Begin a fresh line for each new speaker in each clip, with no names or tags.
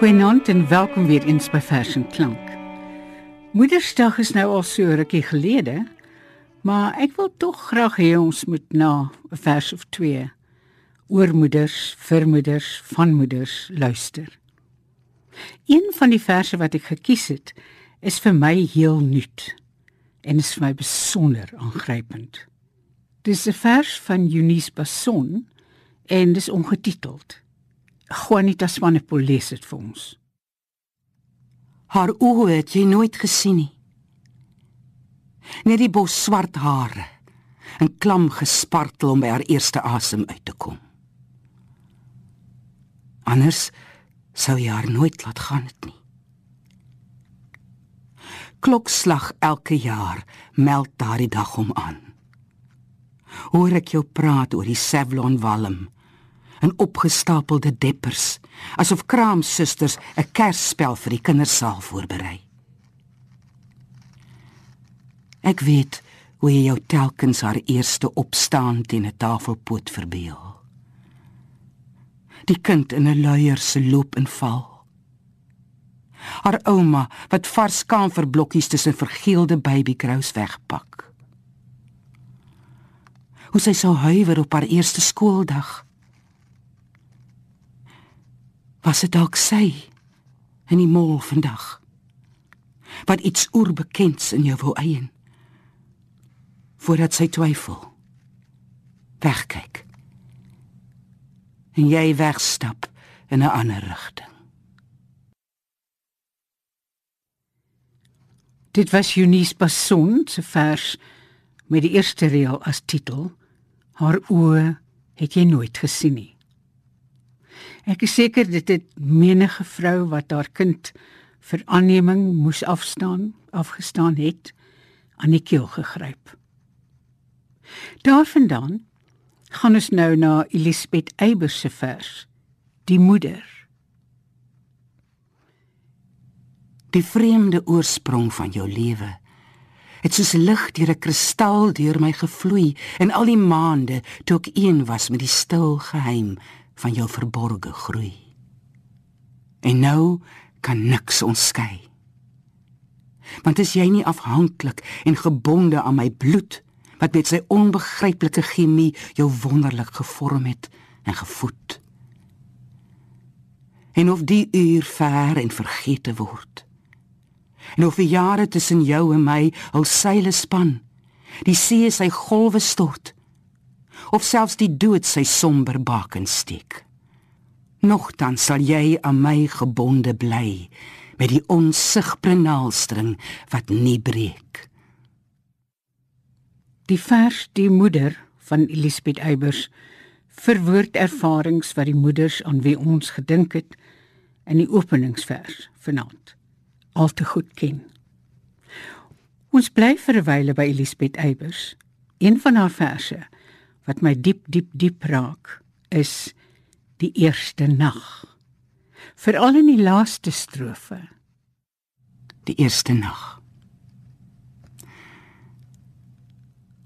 Goeienaand en welkom weer eens by Vers en Klank. Moedersdag is nou al so rukkie gelede, maar ek wil tog graag hê ons moet na 'n vers of twee oor moeders, vir moeders, van moeders luister. Een van die verse wat ek gekies het, is vir my heel nuut en is vir my besonder aangrypend. Dis 'n vers van Eunice Basson en dis ongetiteld. Juanita Swanepoel dit vir ons.
Haar oë het jy nooit gesien nie. Net die bos swart hare, 'n klam gespartel om by haar eerste asem uit te kom. Anders sou jy haar nooit laat gaan het nie. Klokslag elke jaar meld daardie dag om aan. Hoor ek jou praat oor die Savlon walm en opgestapelde deppers, asof kraamsusters 'n kersspel vir die kindersaal voorberei. Ek weet hoe jy jou telkens haar eerste opstaan teen 'n tafelpoot verbeel. Die kind in 'n luier se loop en val. Haar ouma wat vars kamferblokkies tussen vergeelde babykrous wegpak. Hoe sy sou huiwer op haar eerste skooldag Was dit dalk sy in die mol vandag? Wat iets oorbekends in jou wou eien? Voordat sy twyfel. Wegkyk. En jy wegstap in 'n ander rigting.
Dit was Eunice Basson se vers met die eerste reël as titel. Haar oë het jy nooit gesien nie. Ek is seker dit het menige vrou wat haar kind vir aanneming moes afstaan, afgestaan het, aan die keel gegryp. Daarvandaan gaan ons nou na Elisabeth Eybers se vers, Die moeder.
Die vreemde oorsprong van jou lewe het soos lig deur 'n kristal deur my gevloei in al die maande toe ek een was met die stil geheim van jou verborgde groei. En nou kan niks ons skei. Want as jy nie afhanklik en gebonde aan my bloed wat met sy onbegryplike chemie jou wonderlik gevorm het en gevoed. En of die uur ver en vergete word. En of die jare tussen jou en my al seile span, die see sy golwe stort of selfs die dood sy somber baken steek. Nogtans sal jy aan my gebonde bly met die onsigbare naaldstring wat nie breek.
Die vers die moeder van Elisabeth Eybers verwoord ervarings wat die moeders aan wie ons gedink het in die openingsvers vanaand al te goed ken. Ons bly vir 'n wyle by Elisabeth Eybers. Een van haar verse wat my diep diep diep raak is die eerste nag. Veral in die laaste strofe.
Die eerste nag.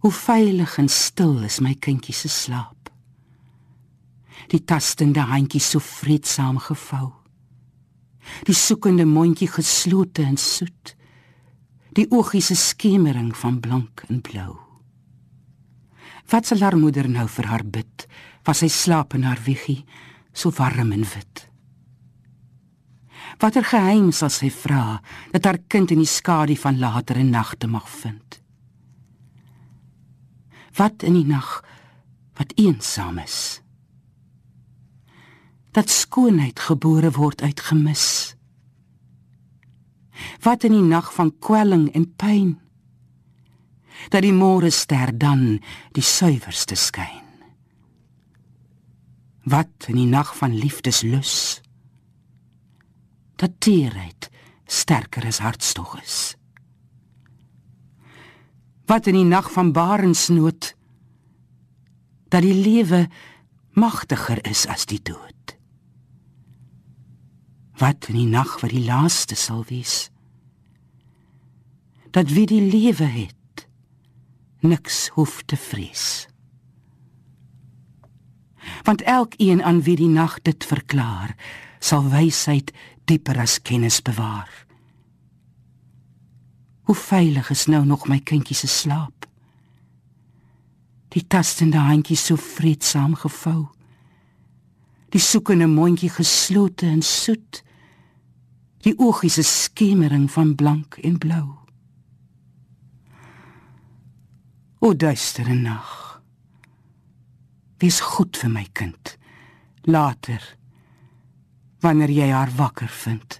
Hoe veilig en stil is my kindjie se slaap. Die tastende handjie so vreedsaam gevou. Die soekende mondjie geslote en soet. Die oogie se skemering van blank en blou Wat sal haar moeder nou vir haar bid? Was sy slaap in haar wiegie, so warm en wit. Watter geheim sal sy vra dat haar kind in die skadu van latere nagte mag vind? Wat in die nag wat eensaam is? Dat skoonheid gebore word uit gemis. Wat in die nag van kwelling en pyn? Dat die môre ster dan die suiwerste skyn. Wat in die nag van liefdeslus dat teerheid sterker as hartstog is. Wat in die nag van barensnood dat die lewe magtiger is as die dood. Wat in die nag wat die laaste sal wees dat wie die lewe het niks hoef te vrees. Want elkeen aan wie die nag dit verklaar, sal wysheid dieper as kennis bewaar. Hoe veilig is nou nog my kindjie se slaap? Die tastende handjie so vreedsaam gevou. Die soekende mondjie geslote en soet. Die oogies se skemering van blank en blou. O duistere nag. Wees goed vir my kind. Later wanneer jy haar wakker vind.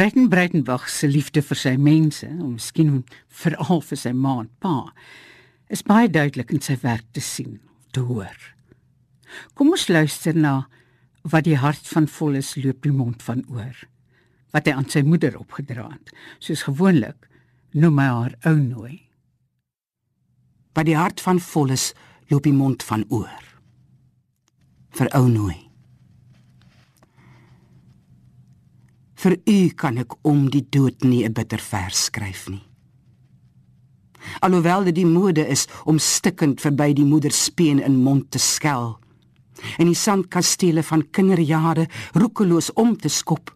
Breiten Breitenbach se liefde vir sy mense, en miskien veral vir sy ma en pa, is baie duidelik in sy werk te sien, te hoor. Kom ons luister na wat die hart van vol is loop die mond van oor. Wat hy aan sy moeder opgedra het, soos gewoonlik, noem hy haar ou nooi.
Wat die hart van vol is loop die mond van oor. Vir ou nooi. Vir u kan ek om die dood nie 'n bitter vers skryf nie. Alhoewel dit die mode is om stikkend verby die moederspeen in mond te skel en die sandkastele van kinderjare roekeloos om te skop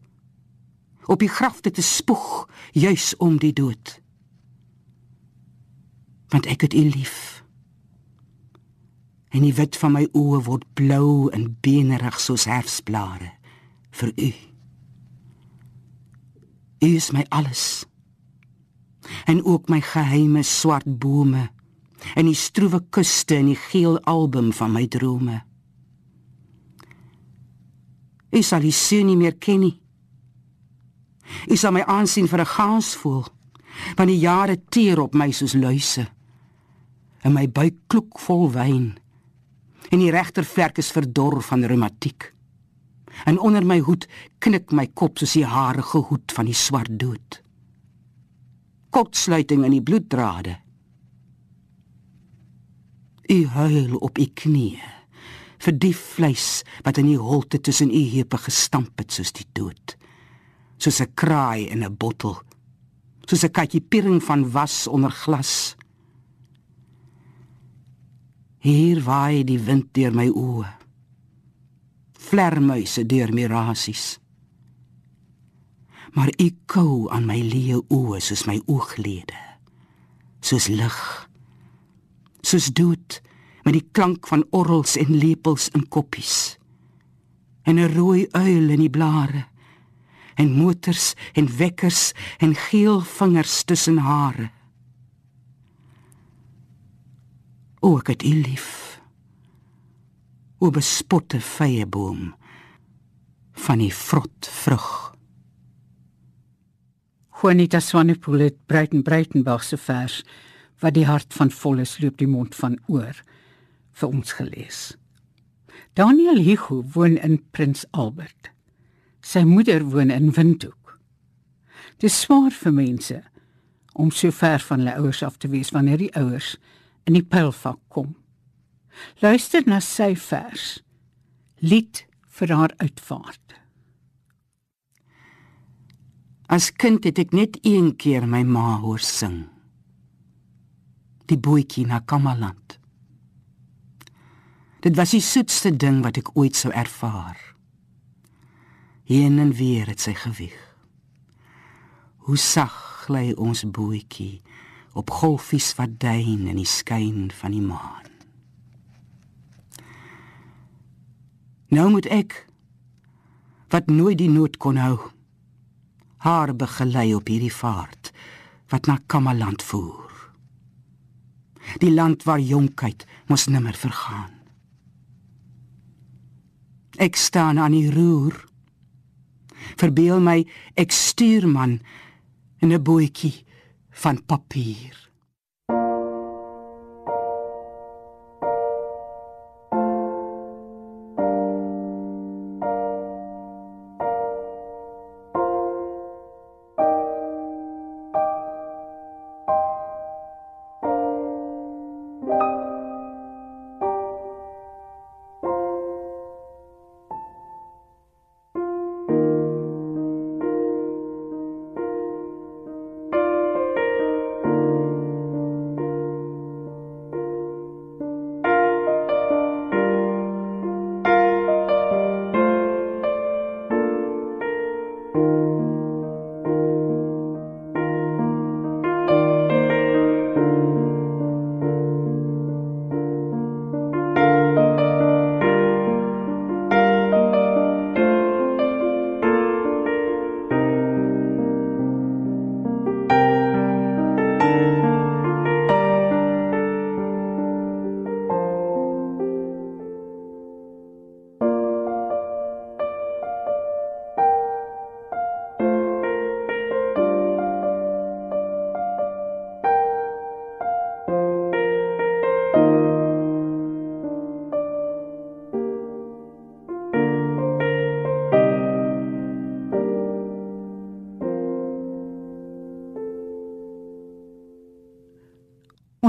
op die grafte te spoeg juis om die dood want ek het u lief en die wit van my oë word blou en benerig soos herfsblare vir u U is my alles. En ook my geheime swart bome en die stroewe kuste en die geel album van my drome. U sal die see nie meer ken nie. U sal my aansien vir 'n gaans voel, want die jare teer op my soos luise. En my buik kloek vol wyn. En die regtervlek is verdor van reumatiek en onder my hoed knik my kop soos die harige hoed van die swart dood. Kortsluiting in die bloeddrade. U huil op u knieë vir die vleis wat in die holte tussen u heupe gestamp het soos die dood. Soos 'n kraai in 'n bottel. Soos 'n katjie piering van was onder glas. Hier waai die wind deur my oë vlermuise deur mirasies. Maar ek kou aan my leeu oë soos my ooglede. Soos lig. Soos dood met die klank van orrels en lepels in koppies. En 'n rooi uil in die blare. En motors en wekkers en geel vingers tussen hare. O ek het u lief. O bespotte vyeboom van die vrot vrug.
Juanita Swanepoel het Breiten Breitenberg se vers wat die hart van volles loop die mond van oor vir ons gelees. Daniel Hugo woon in Prins Albert. Sy moeder woon in Windhoek. Dit is swaar vir mense om so ver van hulle ouers af te wees wanneer die ouers in die pylvak kom. Luister na sy vers. Lied vir haar uitvaart.
As kind het ek net een keer my ma hoor sing. Die boetjie na Kamaland. Dit was die soetste ding wat ek ooit sou ervaar. Heen en weer het sy gewieg. Hoe sag gly ons boetjie op golfies wat duin in die skyn van die maan. Nou moet ek wat nooit die nood kon hou haar begelei op hierdie vaart wat na Kamaland voer. Die land waar jonkheid mos nimmer vergaan. Ek staan aan die roer. Verbeel my ek stuurman in 'n bootjie van papier.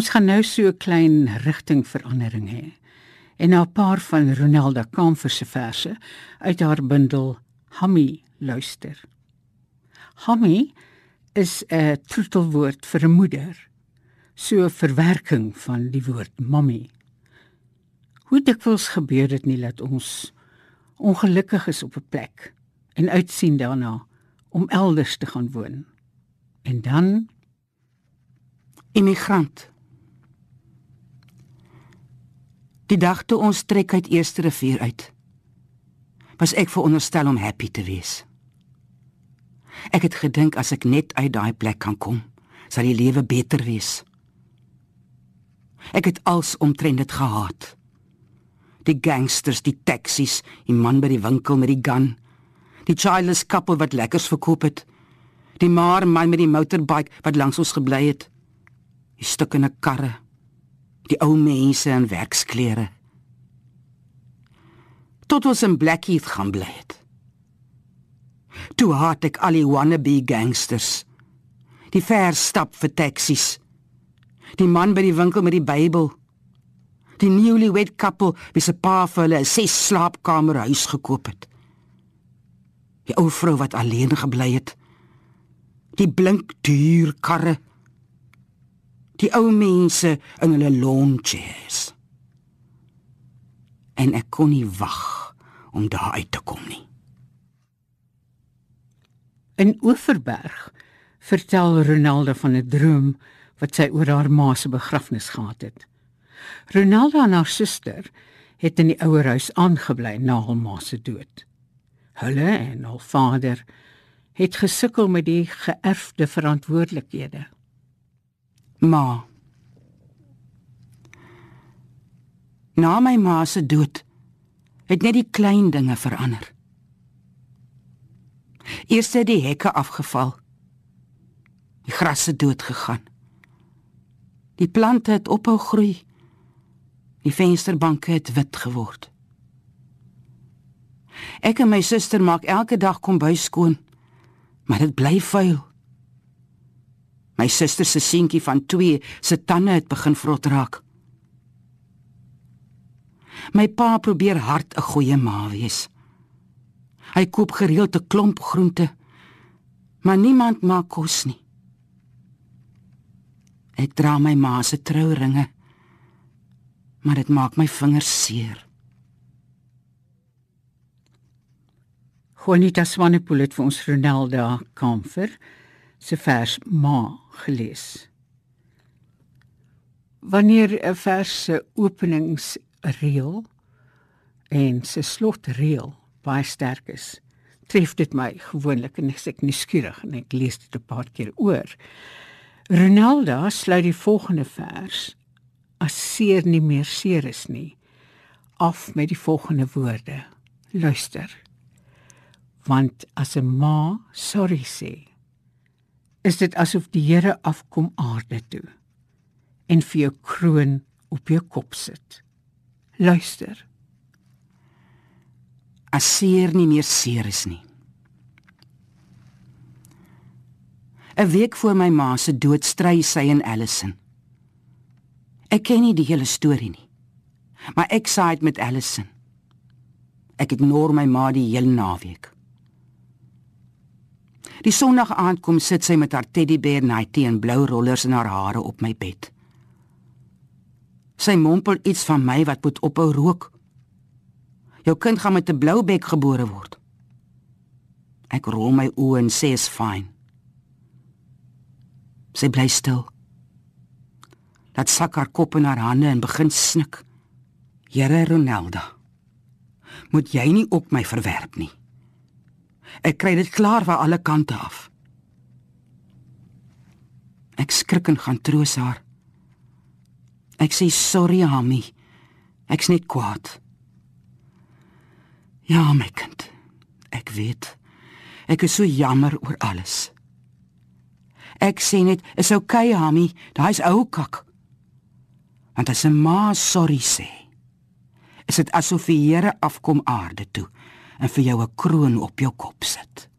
Ons gaan nou so 'n klein rigtingverandering hê. En na 'n paar van Ronelda Kamfer se verse uit haar bundel Hammy luister. Hammy is 'n troetelwoord vir 'n moeder. So 'n verwerking van die woord mommy. Hoe dikwels gebeur dit nie dat ons ongelukkig is op 'n plek en uitsien daarna om elders te gaan woon. En dan
immigrant Die dag toe ons trek uit Eerste Rivier uit, was ek veronderstel om happy te wees. Ek het gedink as ek net uit daai plek kan kom, sal die lewe beter wees. Ek het als omtrent dit gehaat. Die gangsters, die taksies, die man by die winkel met die gun, die childless couple wat lekkers verkoop het, die maar man met die motorbike wat langs ons gebly het, die stukkende karre die ou mense in werksklere. Tot ons in Blackheath gaan bly het. Toe haat ek al die wannabe gangsters. Die verstap vir taksies. Die man by die winkel met die Bybel. Die newlywed couple wie se pa vir hulle 'n ses slaapkamer huis gekoop het. Die ou vrou wat alleen gebly het. Die blink duur karre die ou mense in hulle lawn chairs. En ek kon nie wag om daar uit te kom nie.
In Oeverberg vertel Ronaldo van 'n droom wat sy oor haar ma se begrafnis gehad het. Ronaldo en haar suster het in die ouerhuis aangebly na haar ma se dood. Hulle en haar vader het gesukkel met die geërfde verantwoordelikhede.
Ma. Na my ma se dood het net die klein dinge verander. Eers het die hekke afgeval. Die gras het dood gegaan. Die plante het ophou groei. Die vensterbanke het wit geword. Ek en my suster maak elke dag kombuis skoon, maar dit bly vuil. My suster se seentjie van 2 se tande het begin vrot raak. My pa probeer hard 'n goeie ma wees. Hy koop gereeld 'n klomp groente, maar niemand maak kos nie. Ek dra my ma se trouringe, maar dit maak my vingers seer.
Juanita Swanepoel het vir ons Ronaldo Kamfer se vers Ma gelees. Wanneer 'n vers se openingsreël en se slotreël baie sterk is, tref dit my gewoonlik en ek is nuuskierig en ek lees dit 'n paar keer oor. Ronaldo sluit die volgende vers as seer nie meer seer is nie af met die volgende woorde. Luister. Want as 'n ma sorry sê, is dit asof die Here afkom aarde toe en vir jou kroon op jou kop sit. Luister.
As seer nie meer seer is nie. 'n Week voor my ma se dood stry sy in Allison. Ek ken nie die hele storie nie. Maar ek saait met Allison. Ek ignoreer my ma die hele naweek. Die Sondag aand kom sit sy met haar teddybeer Nighty en blou rollers in haar hare op my bed. Sy mompel iets van my wat moet ophou rook. Jou kind gaan met 'n blou bek gebore word. Ek rol my oë en sê is fyn. Sy bly stil. Laat sak haar kop in haar hande en begin snik. Here Ronelda, moet jy nie op my verwerp nie. Ek kry dit klaar van alle kante af. Ek skrik en gaan troos haar. Ek sê sorry, Hami. Ek's net kwaad. Ja, my kind. Ek weet. Ek is so jammer oor alles. Ek sê net, is oukei, okay, Hami. Daai's ou kak. Want as 'n ma sorry sê, is dit asof die Here afkom aarde toe en vir jou 'n kroon op jou kop sit.